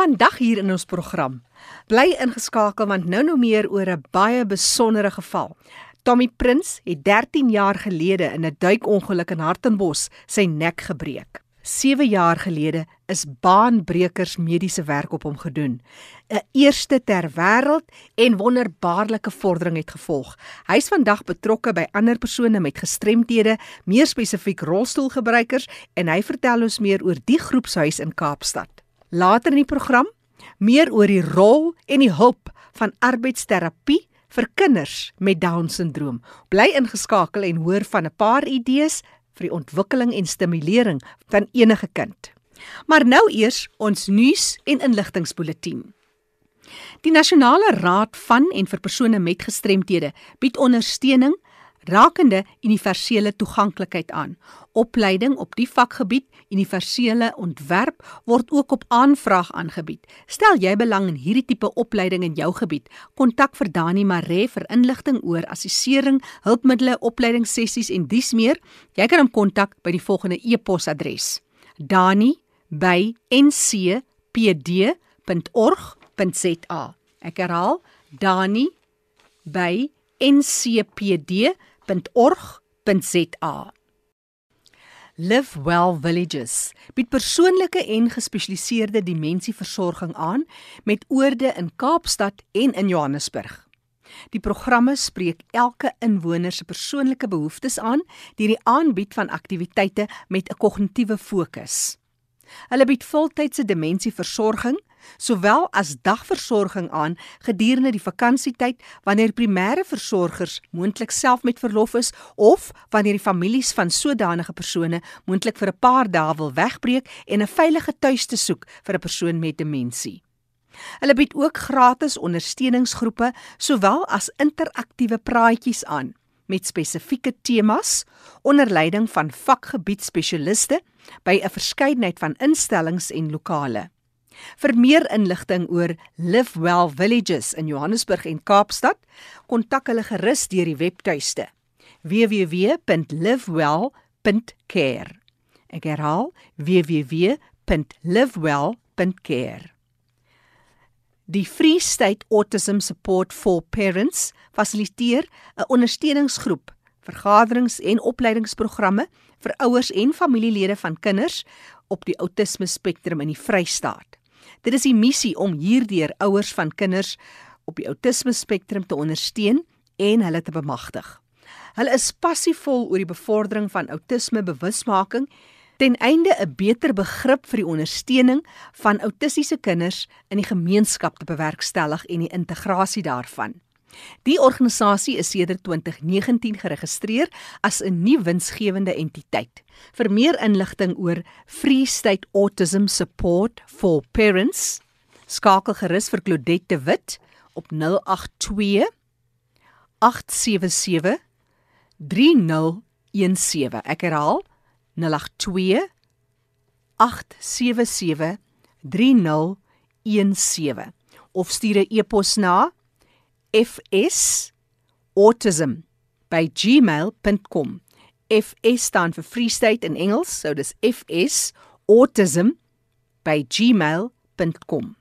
Vandag hier in ons program. Bly ingeskakel want nou nou meer oor 'n baie besondere geval. Tommy Prins het 13 jaar gelede in 'n duikongeluk in Hartenbos sy nek gebreek. 7 jaar gelede is baanbrekers mediese werk op hom gedoen. 'n Eerste ter wêreld en wonderbaarlike vordering het gevolg. Hy is vandag betrokke by ander persone met gestremthede, meer spesifiek rolstoelgebruikers en hy vertel ons meer oor die groepshuis in Kaapstad. Later in die program meer oor die rol en die hulp van arbeidsterapie vir kinders met down-sindroom. Bly ingeskakel en hoor van 'n paar idees vir die ontwikkeling en stimulering van enige kind. Maar nou eers ons nuus en inligtingspulsatie. Die Nasionale Raad van en vir persone met gestremthede bied ondersteuning rakende universele toeganklikheid aan. Opleiding op die vakgebied universele ontwerp word ook op aanvraag aangebied. Stel jy belang in hierdie tipe opleiding in jou gebied, kontak vir Dani Maree vir inligting oor assessering, hulpmiddels, opleidingssessies en dies meer. Jy kan hom kontak by die volgende e-posadres: dani@ncpd.org.za. Ek herhaal: dani@ncpd.org.za www.live.org.za. Live Well Villages bied persoonlike en gespesialiseerde dimensieversorging aan met oorde in Kaapstad en in Johannesburg. Die programme spreek elke inwoner se persoonlike behoeftes aan deur die aanbied van aktiwiteite met 'n kognitiewe fokus. Hulle bied voltydse dimensieversorging, sowel as dagversorging aan gedurende die vakansietyd wanneer primêre versorgers moontlik self met verlof is of wanneer die families van sodanige persone moontlik vir 'n paar dae wil wegbreek en 'n veilige tuiste soek vir 'n persoon met demensie. Hulle bied ook gratis ondersteuningsgroepe sowel as interaktiewe praatjies aan met spesifieke temas onder leiding van vakgebiedspesialiste by 'n verskeidenheid van instellings en lokale. Vir meer inligting oor Live Well Villages in Johannesburg en Kaapstad, kontak hulle gerus deur die webtuiste www.livewell.care. Ek herhaal www.livewell.care. Die Free State Autism Support for Parents fasiliteer 'n ondersteuningsgroep, vergaderings en opleidingsprogramme vir ouers en familielede van kinders op die outisme spektrum in die Vrystaat. Dit is die missie om hierdeur ouers van kinders op die outisme spektrum te ondersteun en hulle te bemagtig. Hulle is passievol oor die bevordering van outisme bewusmaking ten einde 'n beter begrip vir die ondersteuning van autistiese kinders in die gemeenskap te bewerkstellig en die integrasie daarvan. Die organisasie is sedert 2019 geregistreer as 'n nuwe winsgewende entiteit. Vir meer inligting oor Free State Autism Support for Parents, skakel gerus vir Claudette de Wit op 082 877 3017. Ek herhaal 082 877 3017 of stuur 'n e-pos na fsautism@gmail.com. FS staan vir Free State in Engels, so dis fsautism@gmail.com.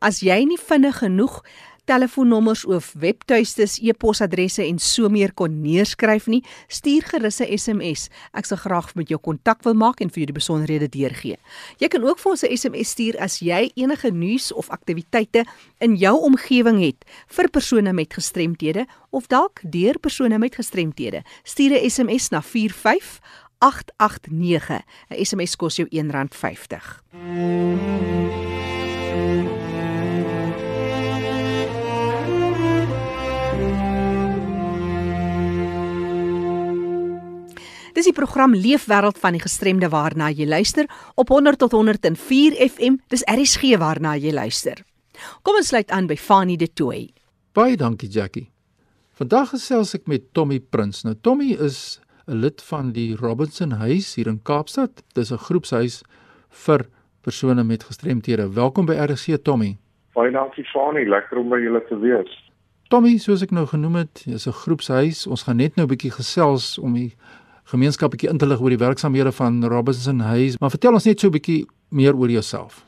As jy nie vinnig genoeg telefoonnommers of webtuistes, e-posadresse en so meer kon neerskryf nie, stuur gerus 'n SMS. Ek sal graag met jou kontak wil maak en vir jou die besonderhede deurgee. Jy kan ook vir ons 'n SMS stuur as jy enige nuus of aktiwiteite in jou omgewing het vir persone met gestremthede of dalk deur persone met gestremthede. Stuur 'n SMS na 45889. 'n SMS kos jou R1.50. Dis die program Leefwêreld van die gestremde waarna jy luister op 100 tot 104 FM. Dis RSG waarna jy luister. Kom ons sluit aan by Fanie De Tooy. Baie dankie Jackie. Vandag gesels ek met Tommy Prins. Nou Tommy is 'n lid van die Robinson Huis hier in Kaapstad. Dis 'n groepshuis vir persone met gestremthede. Welkom by RSG Tommy. Baie dankie Fanie, lekker om by julle te wees. Tommy, soos ek nou genoem het, is 'n groepshuis. Ons gaan net nou 'n bietjie gesels om die gemeenskap bietjie in te lig oor die werksamehede van Robinson Huis, maar vertel ons net so 'n bietjie meer oor jouself.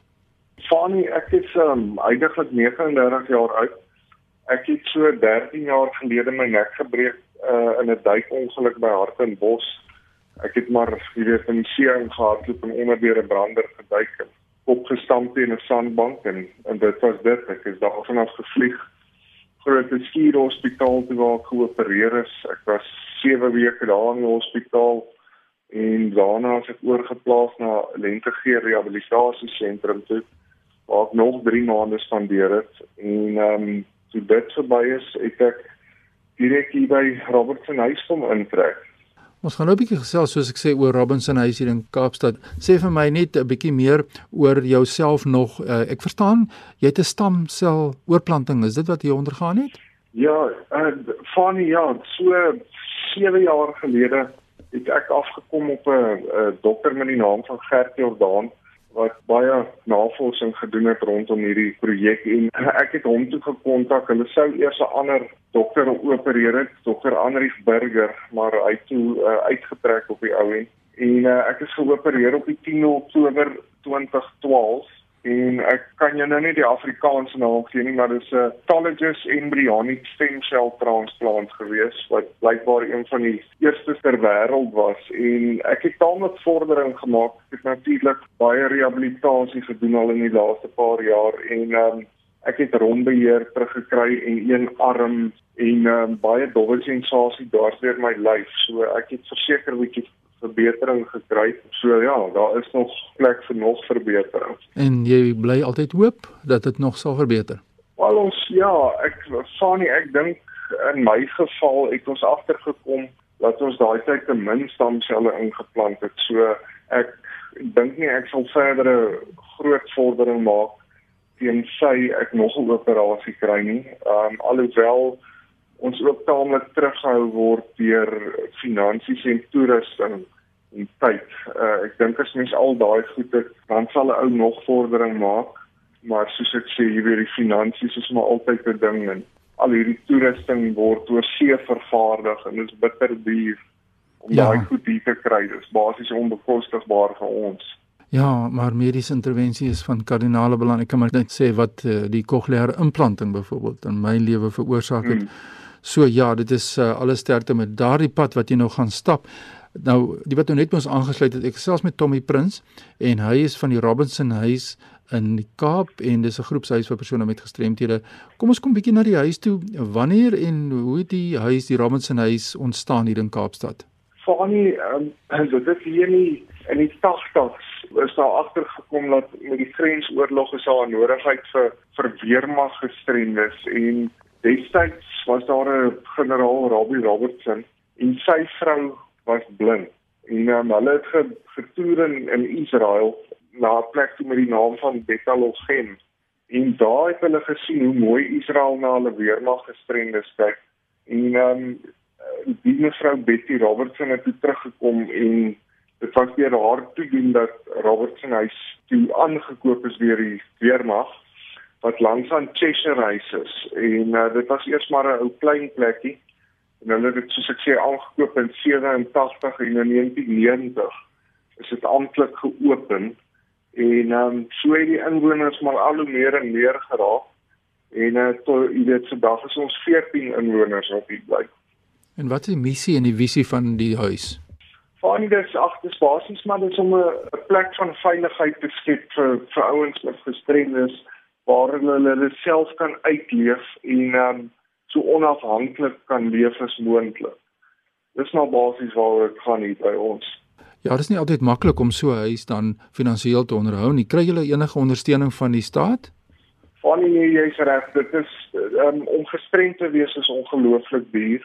Fanny, ek is um eintlik 39 jaar oud. Ek het so 13 jaar gelede my nek gebreek uh, in 'n duikongeluk by Hartenbos. Ek het maar jy weet in die see ingehardloop en onder deur 'n brander geduik en opgestamp in 'n sandbank en en dit was dit. Ek is daarvan af gevlieg groot skuur hospitaal toe waar ek geopereer is. Ek was 7 weke daar in die hospitaal en daarna is ek oorgeplaas na Lentegeur Rehabilitasie Sentrum toe waar ek nog 3 maande spandeer het en ehm um, toe dit verby is, het ek direk hier by Robertson huis kom intrek. Ons gaan nou 'n bietjie gesels soos ek sê oor Robinson huis hier in Kaapstad. Sê vir my net 'n bietjie meer oor jouself nog. Uh, ek verstaan jy het 'n stamsel oorplanting. Is dit wat jy ondergaan het? Ja, uh, funny ja, so 7 jaar gelede het ek afgekom op 'n dokter met die naam van Gert Jordaan wat baie navorsing gedoen het rondom hierdie projek en ek het hom toe gekontak. Hulle sou eers 'n ander dokter opereer het, dokter Anrief Burger, maar hy het toe uh, uitgetrek op die ou en en uh, ek is geopereer op die 10 Oktober 2012 en ek kan jou nou nie die Afrikaanse naam gee nie maar dit is 'n autologous embryonic stem cell transplant gewees wat blykbaar een van die eerstes ter wêreld was. En ek het daarmee vordering gemaak. Ek het natuurlik baie rehabilitasie gedoen al in die laaste paar jaar en um, ek het rondbeheer teruggekry en een arm en um, baie dowwe sensasie deur my lyf. So ek het verseker bietjie verbetering gekry. So ja, daar is nog plek vir nog verbetering. En jy bly altyd hoop dat dit nog sal verbeter. Wel ons ja, ek Fani, ek dink in my geval het ons agtergekom dat ons daai tyd te min stamselle ingeplant het. So ek dink nie ek sal verdere groot vordering maak teen sy ek nog 'n operasie kry nie. Ehm um, alhoewel ons ook taamlik teruggehou word deur finansies en toerusting en tyd. Uh, ek dink as mens al daai goed het, dan sal 'n ou nog vordering maak. Maar soos ek sê, jy weet die finansies is maar altyd 'n ding en al hierdie toerusting word oor see vervaardig en dit is bitter duur om ja. daai goed hier te kry. Dit is basies onbekostigbaar vir ons. Ja, maar mediese intervensie is van kardinale belang. Ek kan maar net sê wat uh, die kokleaire implanting byvoorbeeld in my lewe veroorsaak het. Hmm. So ja, dit is uh, alles sterkte met daardie pad wat jy nou gaan stap. Nou, die wat nou net ons aangesluit het, ek gesels met Tommy Prins en hy is van die Robinson huis in die Kaap en dis 'n groepshuis vir persone met gestremthede. Kom ons kom bietjie na die huis toe. Wanneer en hoe het die huis, die Robinson huis ontstaan hier in Kaapstad? Funny, ehm um, dit is hier nie in die 80s is daar agtergekom dat met die grensoorlog is daar 'n nodigheid vir vir weermag gestremdes en destyds was daar 'n generaal Robbie Robertson en sy vrou was blind. En um, hulle het ge, getoer in, in Israel na 'n plek met die naam van Betalogem en daar het hulle gesien hoe mooi Israel na hulle weermag gestremdes kyk en um, die mevrou Betty Robertson het teruggekom en dit was deur haar toe doen dat Robertson huis toe aangekoop is deur die weermag wat langs aan Cheshire huis is. En uh, dit was eers maar 'n ou klein plekkie en hulle het dit soos ek sê aangekoop in 87 en in 1990 is dit amptelik geopen en ehm um, so het die inwoners maar al hoe meer en meer geraak en uh, tot jy weet vandag is ons 14 inwoners op die bly. En wat is die missie en die visie van die huis? Van dit agter basies maar dit is om 'n plek van veiligheid te skep vir vir ouens met gestremdes waar hulle dit self kan uitleef en ehm um, so onafhanklik kan leef as moontlik. Dis nou basies waaroor dit gaan hier by ons. Ja, dit is nie altyd maklik om so 'n huis dan finansiëel te onderhou nie. Kry julle enige ondersteuning van die staat? Van nie, jy's reg, dit is um, om gestremd te wees is ongelooflik duur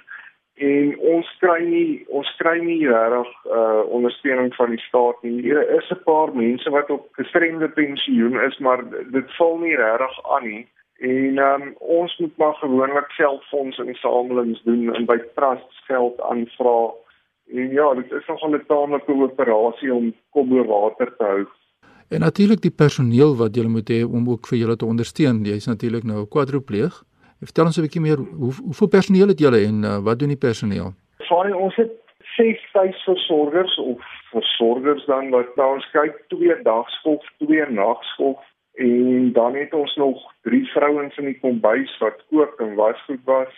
en ons kry nie ons kry nie regtig uh ondersteuning van die staat nie. Hier is 'n paar mense wat op gestremde pensioen is, maar dit val nie regtig aan nie. En um, ons moet maar gewoonlik selffonds insamelings doen en by trusts geld aanvra. En ja, dit is nogal 'n taamlike operasie om kop bo water te hou. En natuurlik die personeel wat jy moet hê om ook vir julle te ondersteun. Jy's natuurlik nou 'n kwadropleeg. Vertel ons 'n bietjie meer hoe hoeveel personeel het julle en uh, wat doen die personeel? Sorry, ons het 6 tuisversorgers of versorgers dan wat nou ons kyk twee dagskof, twee nagskof en dan het ons nog drie vrouens in die kombuis wat kook en wasgoed was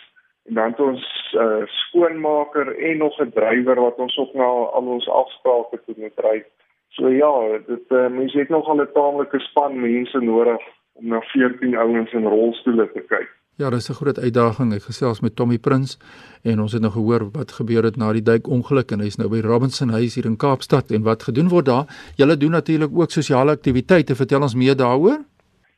en dan het ons 'n uh, skoonmaker en nog 'n drywer wat ons ook na al ons afsprake toe moet ry. So ja, dit uh, mense het nog al 'n taamlike span mense nodig om na 14 ouens in rolstoele te kyk. Ja, dis 'n groot uitdaging. Ek gesels met Tommy Prins en ons het nou gehoor wat gebeur het na die duikongeluk en hy's nou by Robinson Huis hier in Kaapstad en wat gedoen word daar. Julle doen natuurlik ook sosiale aktiwiteite. Vertel ons meer daaroor.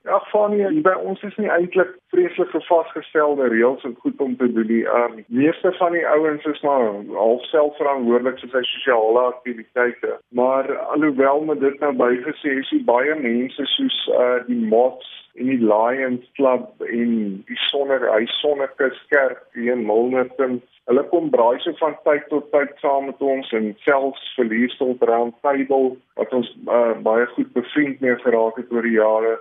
Ja, Fanie, by ons is nie eintlik vreeslik vasgestelde reëls en goed om te doen nie. Um, meeste van die ouens is maar half selfverantwoordelik vir sy sosiale aktiwiteite. Maar alhoewel met dit nou bygesê is, baie mense soos uh die Mots en die Lions Club en die Sonner hy Sonnekus Kerk hier in Milnerton. Hulle kom braai so van tyd tot tyd saam met ons en selfs verlierstel round table wat ons uh, baie goed bevriend mee geraak het oor die jare.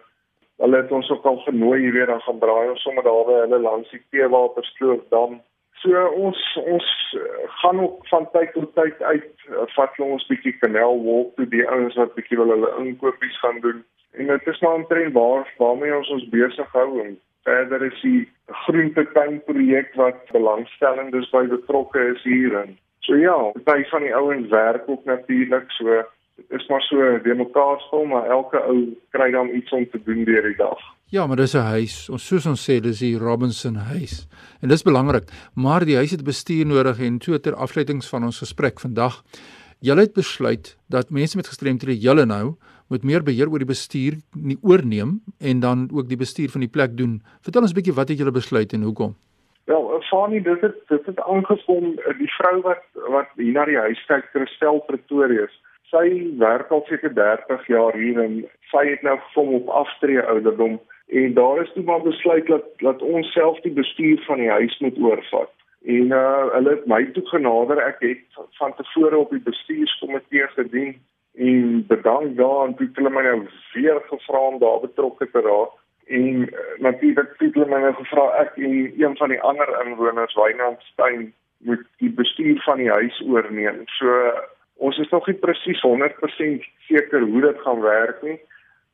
Hulle het ons ook al genooi, jy weet, dan gaan braai ons sommer daar by hulle langs die Teewaterskloof dam. So ons ons gaan ook van tyd tot tyd uit vat ons bietjie kanaal walk toe die ouens wat bietjie wil hulle inkopies gaan doen. En dit is maar omtrent waar waarmee ons ons besig hou en verder is die groentetuin projek wat belangstellendes by betrokke is hier en so ja, baie van die ouens werk ook natuurlik so is maar so de mekaar stel maar elke ou kry dan iets om te doen deur die dag. Ja, maar dis 'n huis. Ons soos ons sê, dis die Robinson huis. En dis belangrik, maar die huis het bestuur nodig en so ter afleidings van ons gesprek vandag. Julle het besluit dat mense met gestremthede julle nou moet meer beheer oor die bestuur nie oorneem en dan ook die bestuur van die plek doen. Vertel ons 'n bietjie wat het julle besluit en hoekom? Wel, eh, Fani, dit het dit het aangekom eh, die vrou wat wat hier na die huis kyk, Christel Pretorius. Sy werk al seker 30 jaar hier en sy het nou gekom op aftree ouderdom en daar is toe maar besluit dat dat ons self die bestuur van die huis moet oorvat. En uh hulle het my toe genader. Ek het van tevore op die bestuurskomitee gedien en bedank daaraan toe hulle my nou weer gevra om daar betrokke te raak en uh, natuurlik het hulle my nou gevra ek en een van die ander inwoners Wynand Steyn moet die bestuur van die huis oorneem. So ons is nog nie presies 100% seker hoe dit gaan werk nie.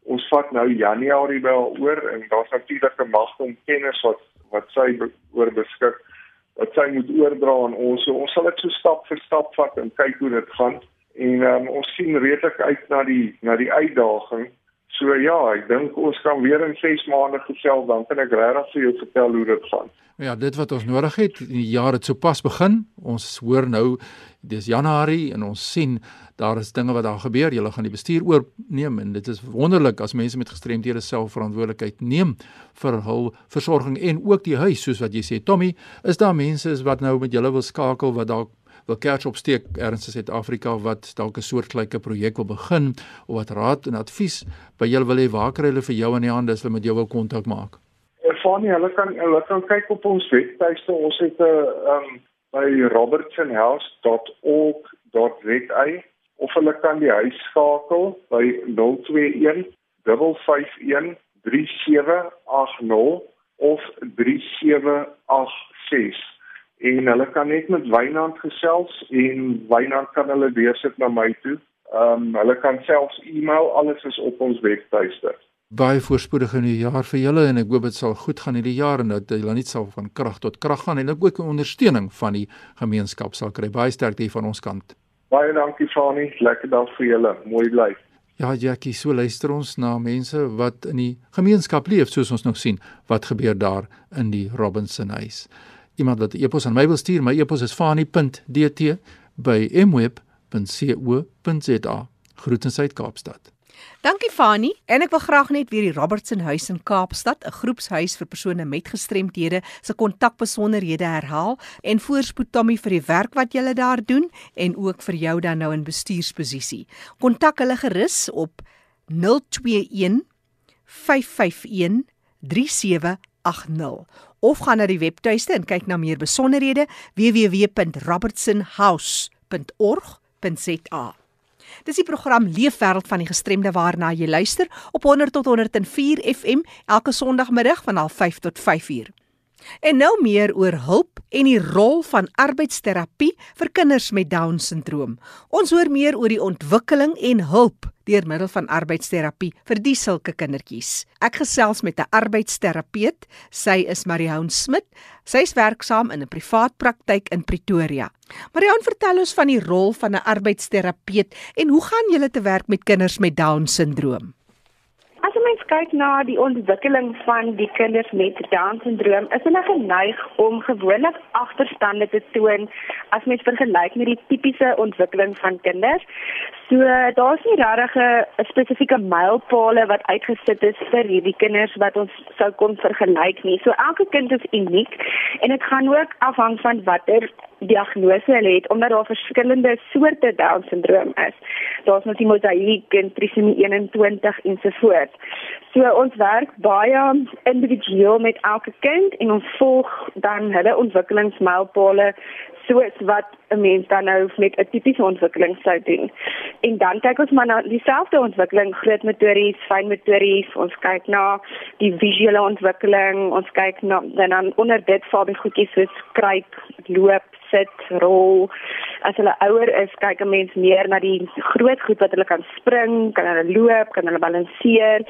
Ons vat nou Januarie wel oor en daar's natuurlik 'n magte om kennis wat wat sy oor beskik wat sy moet oordra aan ons. So ons sal dit so stap vir stap vat en kyk hoe dit gaan en um, ons sien redelik uit na die na die uitdaging. So ja, ek dink ons kan weer in 6 maande gesels dan kan ek regtig vir jou vertel hoe dit gaan. Ja, dit wat ons nodig het, die jaar het sopas begin. Ons hoor nou dis Januarie en ons sien daar is dinge wat daar gebeur. Julle gaan die bestuur oorneem en dit is wonderlik as mense met gestremdhede self verantwoordelikheid neem vir hul versorging en ook die huis soos wat jy sê Tommy, is daar mense wat nou met julle wil skakel wat dalk wil kers opsteek ergens in Suid-Afrika wat dalk 'n soortgelyke projek wil begin of wat raad en advies by julle wil hê waar kry hulle vir jou in die hande as hulle met jou wil kontak maak? Ervaring, hulle kan hulle kan kyk op ons webtuiste. Ons het 'n uh, um by robertsonhouse.org.za of hulle kan die huis skakel by 021 551 3780 of 3786 en hulle kan net met Wynand gesels en Wynand kan hulle deursit na my toe. Ehm um, hulle kan selfs e-mail, alles is op ons webtuiste. Baie voorspoedige nuwe jaar vir julle en ek hoop dit sal goed gaan hierdie jaar en dat julle net sal van krag tot krag gaan en ook 'n ondersteuning van die gemeenskap sal kry. Baie sterkte hier van ons kant. Baie dankie Fani, lekker dag vir julle. Mooi bly. Ja, Jackie, so luister ons na mense wat in die gemeenskap leef soos ons nog sien wat gebeur daar in die Robinson huis iemand wat 'n e-pos aan my wil stuur, my e-pos is fani.dt@mweb.co.za. Groetens uit Kaapstad. Dankie Fani, en ek wil graag net weer die Robertson huis in Kaapstad, 'n groepshuis vir persone met gestremthede, se kontakbesonderhede herhaal en voorspoed Tommy vir die werk wat julle daar doen en ook vir jou dan nou in bestuursposisie. Kontak hulle gerus op 021 551 3780 of gaan na die webtuiste en kyk na meer besonderhede www.robertsonhouse.org.za. Dis die program Leefwêreld van die gestremde waarna jy luister op 100 tot 104 FM elke Sondagmiddag van 05:30 tot 5:00. En nou meer oor hulp en die rol van arbeidsterapie vir kinders met Down-sindroom. Ons hoor meer oor die ontwikkeling en hulp deur middel van arbeidsterapie vir die sulke kindertjies. Ek gesels met 'n arbeidsterapeut. Sy is Marihoun Smit. Sy is werksaam in 'n privaat praktyk in Pretoria. Marihoun, vertel ons van die rol van 'n arbeidsterapeut en hoe gaan julle te werk met kinders met Down-sindroom? As mens kyk na die ontwikkeling van die kinders met Down-sindroom, is hulle geneig om gewoonlik agterstande te toon as mens vergelyk met die tipiese ontwikkeling van kinders. So daar's nie regtig 'n spesifieke mylpaale wat uitgesit is vir hierdie kinders wat ons sou kon vergelyk nie. So elke kind is uniek en dit gaan ook afhang van watter diagnose hulle het omdat daar verskillende soorte Down syndroom is. Daar's nog die mosaïek en trisomie 21 ensovoorts. So ons werk baie individueel met elke kind en ons volg dan hulle ontwikkelingsmylpale soos wat 'n mens dan nou met 'n tipiese ontwikkeling sou doen. En dan kyk ons maar na dieselfde ontwikkeling, groot motories, fyn motories, ons kyk na die visuele ontwikkeling, ons kyk na dan onder dit val die goedjies soos kruip, loop, sit, rol. As hulle ouer is, kyk 'n mens meer na die groot goed wat hulle kan spring, kan hulle loop, kan hulle balanseer.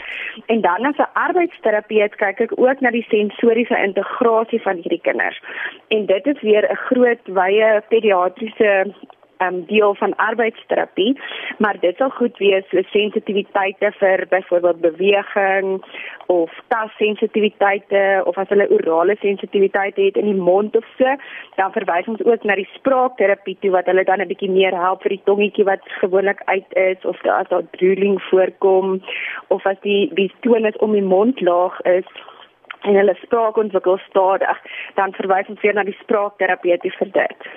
En dan as 'n arbeidsterapeut kyk ek ook na die sensoriese integrasie van hierdie kinders. En dit is weer 'n groot wye pediatriese um, deel van arbeidsterapie, maar dit sal goed wees vir sensitiwiteite vir byvoorbeeld beweging of tassensitiwiteite of as hulle orale sensitiwiteit het in die mond of so, dan verwys ons ook na die spraakterapie toe wat hulle dan 'n bietjie meer help vir die tongetjie wat gewoonlik uit is of as daar drooling voorkom of as die die tonus om die mondlaag is en hulle spraak ontwikkel stadig, dan verwys ons weer na die spraakterapeut vir dit.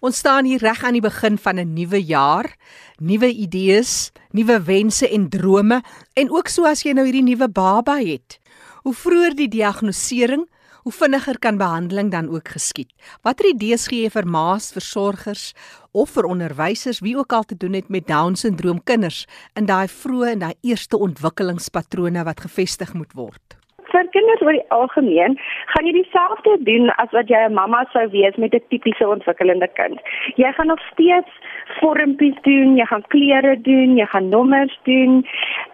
Ons staan hier reg aan die begin van 'n nuwe jaar, nuwe idees, nuwe wense en drome en ook so as jy nou hierdie nuwe baba het. Hoe vroeër die diagnostisering, hoe vinniger kan behandeling dan ook geskied. Watter idees gee jy vir ma's, versorgers of vir onderwysers wie ook al te doen het met Down-sindroom kinders in daai vroeë en daai eerste ontwikkelingspatrone wat gevestig moet word? Vir kinders oor die algemeen gaan jy dieselfde doen as wat jy 'n mamma sou wees met 'n tipiese ontwikkelende kind. Jy gaan nog steeds vormpies doen, jy gaan kleure doen, jy gaan nommers doen.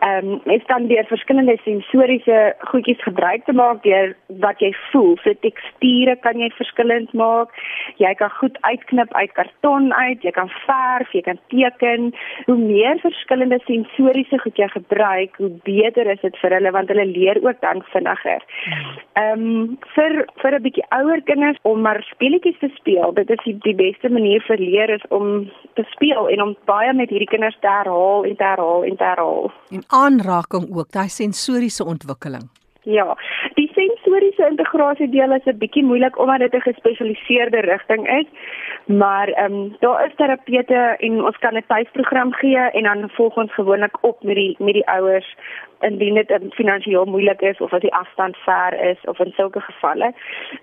Ehm um, jy kan deur verskillende sensoriese goedjies gebruik te maak deur wat jy voel. So teksture kan jy verskillend maak. Jy kan goed uitknip uit karton uit, jy kan verf, jy kan teken. Hoe meer verskillende sensoriese goed jy gebruik, hoe beter is dit vir hulle want hulle leer ook dan vinniger. Ehm um, vir vir 'n bietjie ouer kinders om maar speletjies te speel. Dit is die, die beste manier vir leer is om te speel en om baie met hierdie kinders te herhaal en te herhaal en te herhaal. En aanraking ook, daai sensoriese ontwikkeling. Ja, die sensoriese integrasie deel is 'n bietjie moeilik omdat dit 'n gespesialiseerde rigting is. Maar ehm um, daar is terapeute en ons kan 'n tuisprogram gee en dan volg ons gewoonlik op met die met die ouers indien dit um, finansiëel moeilik is of as die afstand ver is of in sulke gevalle.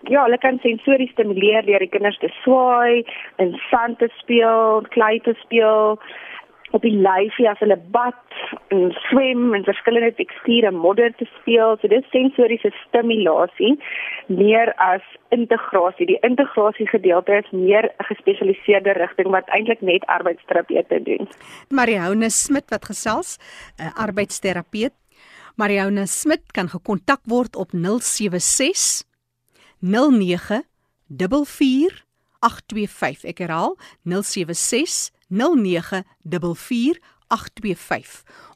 Ja, hulle kan sensories stimuleer deur die kinders te swaai, in sand te speel, klei te speel op die lyfie as hulle bad en swem en verskillende teksture modder te speel. So dis sensoriese stimulasie meer as integrasie. Die integrasie gedeelte is meer 'n gespesialiseerde rigting wat eintlik net arbeidsterapeute doen. Marione Smit wat gesels, 'n arbeidsterapeut. Marione Smit kan gekontak word op 076 09 44 825. Ek herhaal 076 0944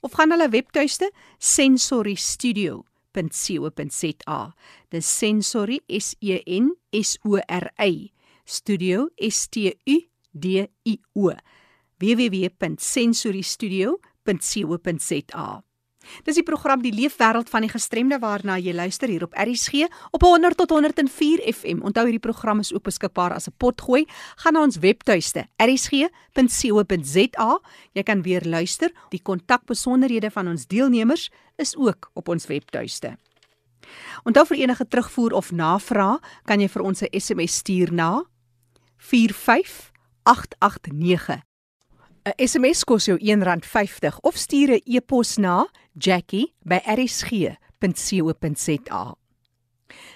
of gaan hulle webtuiste sensoristudio.co.za. Dis sensory S E N S O R Y studio S T U D I O www.sensoristudio.co.za. Dis die program Die Leefwêreld van die Gestremde waarna jy luister hier op RSG op 100 tot 104 FM. Onthou hierdie program is ook beskikbaar as 'n potgooi. Gaan na ons webtuiste rsg.co.za. Jy kan weer luister. Die kontakbesonderhede van ons deelnemers is ook op ons webtuiste. Onthou vir enige terugvoer of navraag, kan jy vir ons 'n SMS stuur na 45889. 'n SMS kos jou R1.50 of stuur 'n e-pos na jackie@rsg.co.za.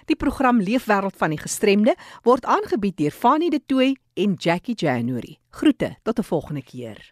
Die program Leefwêreld van die Gestremde word aangebied deur Fanny De Tooy en Jackie January. Groete tot 'n volgende keer.